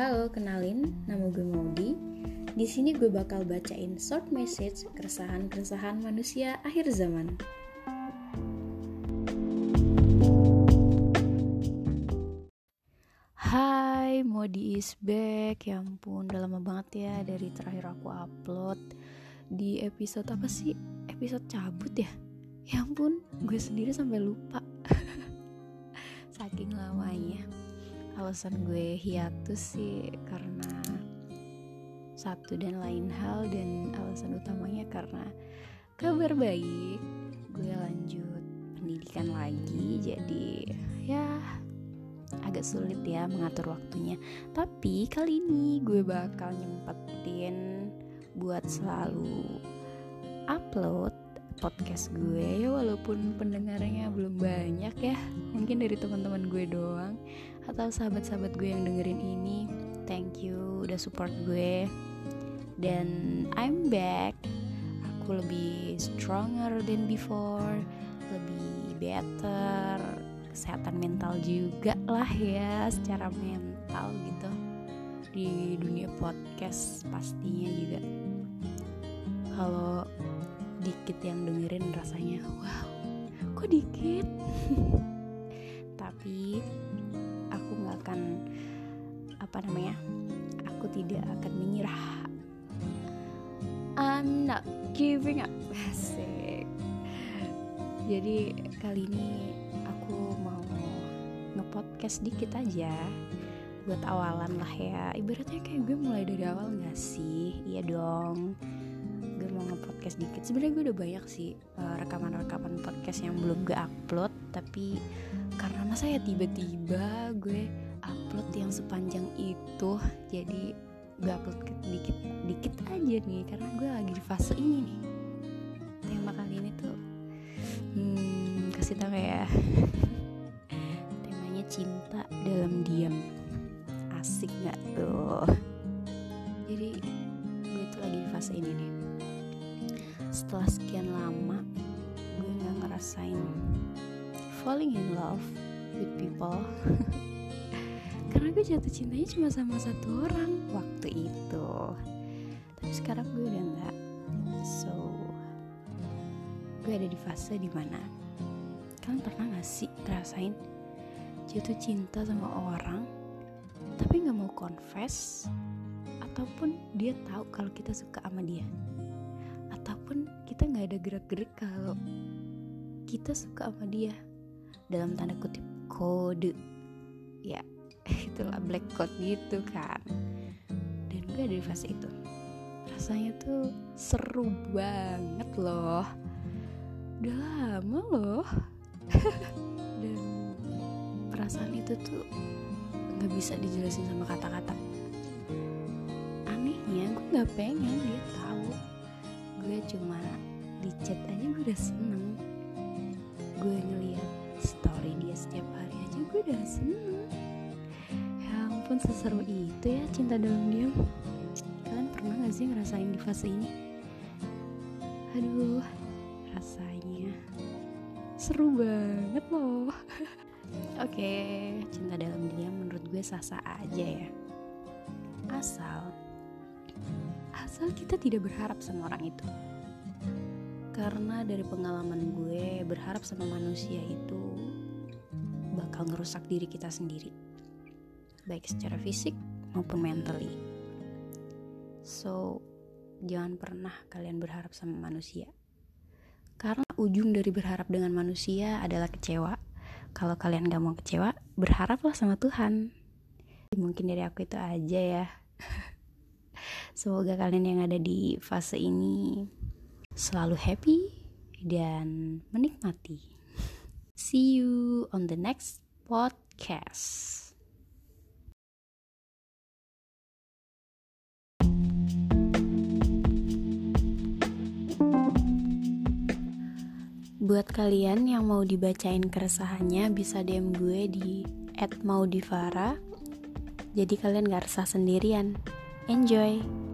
Halo, kenalin, nama gue Maudi. Di sini gue bakal bacain short message keresahan-keresahan manusia akhir zaman. Hai, Maudi is back. Ya ampun, udah lama banget ya dari terakhir aku upload di episode apa sih? Episode cabut ya? Ya ampun, gue sendiri sampai lupa. Alasan gue hiatus sih karena satu dan lain hal dan alasan utamanya karena kabar baik. Gue lanjut pendidikan lagi jadi ya agak sulit ya mengatur waktunya. Tapi kali ini gue bakal nyempetin buat selalu upload podcast gue ya walaupun pendengarnya belum banyak ya. Mungkin dari teman-teman gue doang atau sahabat-sahabat gue yang dengerin ini. Thank you udah support gue. Dan I'm back. Aku lebih stronger than before. Lebih better. Kesehatan mental juga lah ya secara mental gitu. Di dunia podcast pastinya juga. Kalau dikit yang dengerin rasanya wow kok dikit? Tapi aku nggak akan apa namanya aku tidak akan menyerah. I'm not giving up. Asik. Jadi kali ini aku mau ngepodcast dikit aja buat awalan lah ya. Ibaratnya kayak gue mulai dari awal gak sih? Iya dong mau ngepodcast dikit. Sebenarnya gue udah banyak sih uh, rekaman-rekaman podcast yang belum gue upload tapi karena masa ya tiba-tiba gue upload yang sepanjang itu jadi gue upload dikit dikit aja nih karena gue lagi di fase ini nih. Tema kali ini tuh hmm, kasih tau ya? Temanya cinta dalam diam. Asik nggak tuh? Jadi gue tuh lagi di fase ini nih setelah sekian lama gue nggak ngerasain falling in love with people. Karena gue jatuh cintanya cuma sama satu orang waktu itu. Tapi sekarang gue udah nggak. So gue ada di fase di mana kalian pernah gak sih ngerasain jatuh cinta sama orang tapi nggak mau confess ataupun dia tahu kalau kita suka sama dia kita nggak ada gerak-gerik kalau kita suka sama dia. Dalam tanda kutip kode. Ya itulah black code gitu kan. Dan gue ada di fase itu. Rasanya tuh seru banget loh. Udah lama loh. Dan perasaan itu tuh nggak bisa dijelasin sama kata-kata. Anehnya gue nggak pengen dia tahu. Gue cuma di chat aja gue udah seneng. Gue ngeliat story dia setiap hari aja gue udah seneng. Ya ampun seseru itu ya cinta dalam diam. Kalian pernah gak sih ngerasain di fase ini? Aduh rasanya seru banget loh. Oke cinta dalam diam menurut gue sah-sah aja ya. Asal asal kita tidak berharap sama orang itu karena dari pengalaman gue berharap sama manusia itu bakal ngerusak diri kita sendiri. Baik secara fisik maupun mentally. So jangan pernah kalian berharap sama manusia. Karena ujung dari berharap dengan manusia adalah kecewa. Kalau kalian gak mau kecewa berharaplah sama Tuhan. Mungkin dari aku itu aja ya. Semoga kalian yang ada di fase ini selalu happy dan menikmati. See you on the next podcast. Buat kalian yang mau dibacain keresahannya bisa DM gue di @maudivara. Jadi kalian gak resah sendirian. Enjoy!